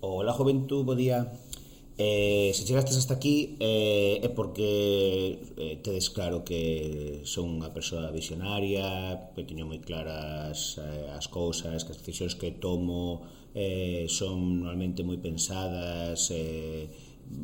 o la juventud podía eh, se chegastes hasta aquí eh, é porque eh, tedes claro que son unha persoa visionaria, que teño moi claras eh, as cousas, que as decisións que tomo eh, son normalmente moi pensadas, eh,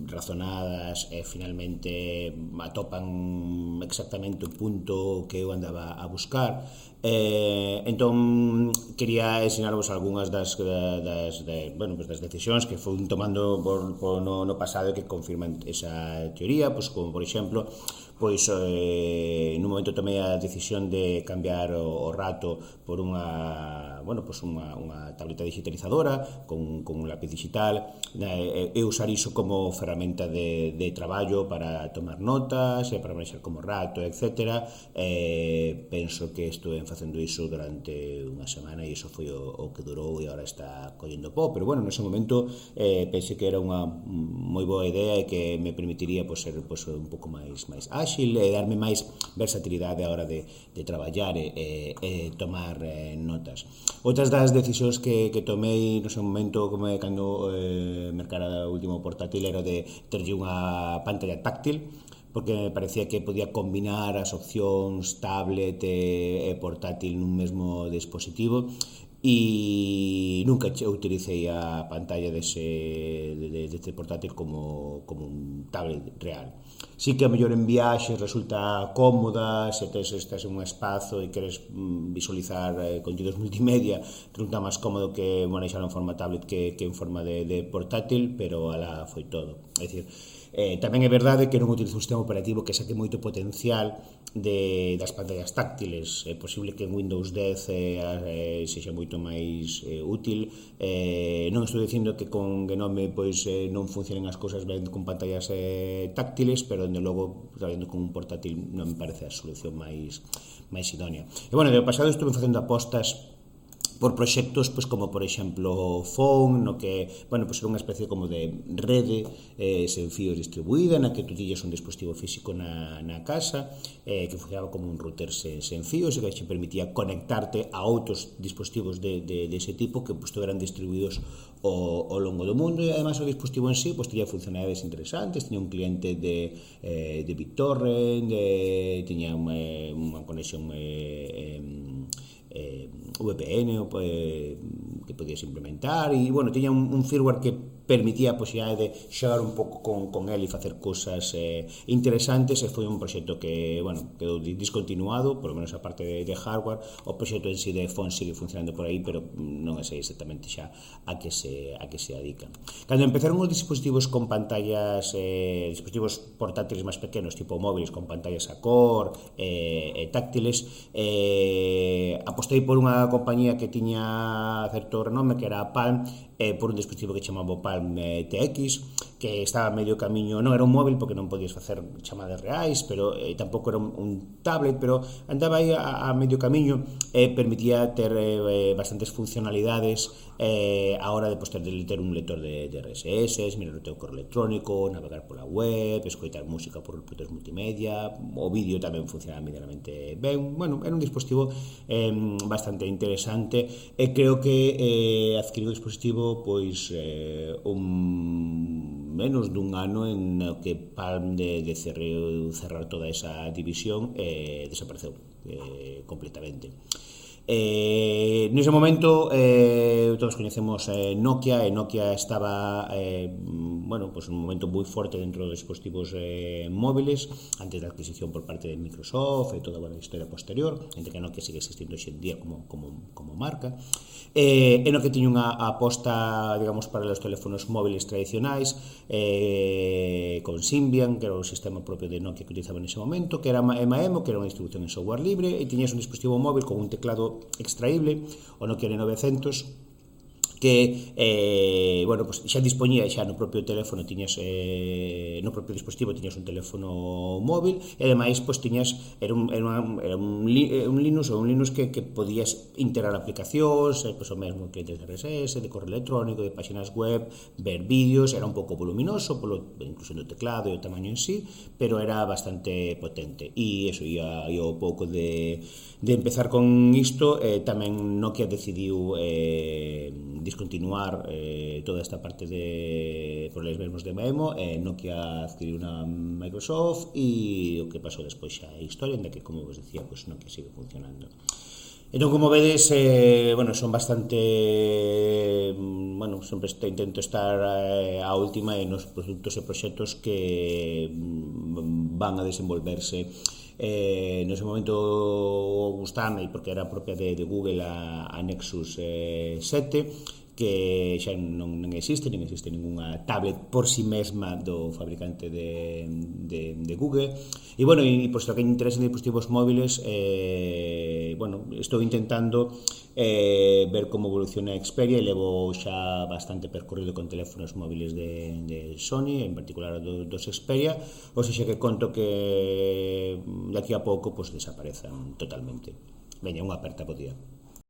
razonadas e finalmente atopan exactamente o punto que eu andaba a buscar. Eh, entón quería ensinarvos algunhas das, das, de, bueno, pues das decisións que fui tomando por, por no, no pasado que confirman esa teoría. Pues como por exemplo pois eh, nun momento tomei a decisión de cambiar o, o rato por unha bueno, pues unha, unha tableta digitalizadora con, con un lápiz digital e, e usar iso como ferramenta de, de traballo para tomar notas e para manexar como rato, etc. Eh, penso que estuve facendo iso durante unha semana e iso foi o, o que durou e agora está collendo pó, pero bueno, nese momento eh, pensei que era unha moi boa idea e que me permitiría pues, ser pues, un pouco máis máis áxil e darme máis versatilidade a hora de, de traballar e, e, e tomar eh, notas. Outras das decisións que, que tomei no seu momento como é cando eh, mercara o último portátil era de terlle unha pantalla táctil porque me parecía que podía combinar as opcións tablet e, e portátil nun mesmo dispositivo e nunca utilicei a pantalla dese, deste portátil como, como un tablet real. Si que a mellor en viaxe resulta cómoda, se tes, estás en un espazo e queres mm, visualizar eh, contidos multimedia, resulta máis cómodo que manexar en forma tablet que, que en forma de, de portátil, pero alá foi todo. É dicir, Eh, tamén é verdade que non utilizo un sistema operativo que saque moito potencial de, das pantallas táctiles. É posible que en Windows 10 eh, eh, sexa moito máis eh, útil. Eh, non estou dicindo que con Genome pois, eh, non funcionen as cousas ben con pantallas eh, táctiles, pero, dende logo, traballando con un portátil non me parece a solución máis máis idónea. E, bueno, de pasado estuve facendo apostas por proxectos pois, como por exemplo FON, no que, bueno, pois era unha especie como de rede eh, sen fíos distribuída, na que tú tillas un dispositivo físico na, na casa, eh, que funcionaba como un router sen, sen fíos e que te permitía conectarte a outros dispositivos de, de, de ese tipo que pois, eran distribuídos o, o longo do mundo. E además o dispositivo en sí pois, tiña funcionalidades interesantes, tiña un cliente de, eh, de BitTorrent, de, tiña unha, unha conexión eh, eh, eh VPN o, eh, que podías implementar e, bueno, tiña un, un firmware que permitía a posibilidade de xogar un pouco con, con el e facer cousas eh, interesantes e foi un proxecto que, bueno, quedou discontinuado, por lo menos a parte de, de hardware, o proxecto en sí de Fon sigue funcionando por aí, pero non sei exactamente xa a que se, a que se adican. Cando empezaron os dispositivos con pantallas, eh, dispositivos portátiles máis pequenos, tipo móviles con pantallas a cor, eh, e táctiles, eh, apostei por unha compañía que tiña certo renome, que era a Palm, eh, por un dispositivo que chamaba Palm eh, TX, que estaba medio camiño, non era un móvil porque non podías facer chamadas reais, pero eh, tampouco era un, un tablet, pero andaba aí a, a medio camiño e eh, permitía ter eh, eh, bastantes funcionalidades eh, a hora de poster pues, ter un lector de, de RSS, mirar o teu correo electrónico, navegar pola web, escoitar música por reproductores multimedia, o vídeo tamén funcionaba medianamente ben. Bueno, era un dispositivo eh, bastante interesante e creo que eh, adquirir o dispositivo pois eh, un menos dun ano en que Palm de, de cerreo, cerrar toda esa división e eh, desapareceu eh, completamente. Eh, nese momento eh, todos coñecemos eh, Nokia e Nokia estaba eh, bueno, pues un momento moi forte dentro dos dispositivos eh, móviles antes da adquisición por parte de Microsoft e toda a historia posterior entre que Nokia sigue existindo hoxe día como, como, como marca. Eh, e no que tiña unha aposta digamos para os teléfonos móviles tradicionais eh, con Symbian que era o sistema propio de Nokia que utilizaba nese momento que era MAEMO que era unha distribución en software libre e tiñas un dispositivo móvil con un teclado extraíble, o no que en 900 que eh, bueno, pues xa dispoñía xa no propio teléfono tiñas eh, no propio dispositivo tiñas un teléfono móvil e ademais pois tiñas era un, era, un, era un, eh, un Linux ou un Linux que, que podías integrar aplicacións eh, pois o mesmo que de RSS, de correo electrónico, de páxinas web, ver vídeos, era un pouco voluminoso polo incluso no teclado e o tamaño en sí, pero era bastante potente. E eso ia, ia o pouco de, de empezar con isto, eh, tamén Nokia decidiu eh, discontinuar eh, toda esta parte de problemas mesmos de Maemo eh, Nokia adquiriu unha Microsoft e o que pasou despois xa é historia en que, como vos decía, pues, Nokia sigue funcionando. Entón, como vedes, eh, bueno, son bastante... Bueno, sempre este, intento estar eh, a última en os produtos e proxectos que mm, van a desenvolverse Eh, no ese momento gustame porque era propia de, de Google a, a Nexus eh, 7 que xa non, non existe, non existe ninguna tablet por si sí mesma do fabricante de, de, de Google. E, bueno, e, por posto que interesa en dispositivos móviles, eh, bueno, estou intentando eh, ver como evoluciona a Xperia e levo xa bastante percorrido con teléfonos móviles de, de Sony, en particular do, dos Xperia, ou seja que conto que mm, daqui a pouco pues, desaparezan totalmente. Veña, unha aperta po día.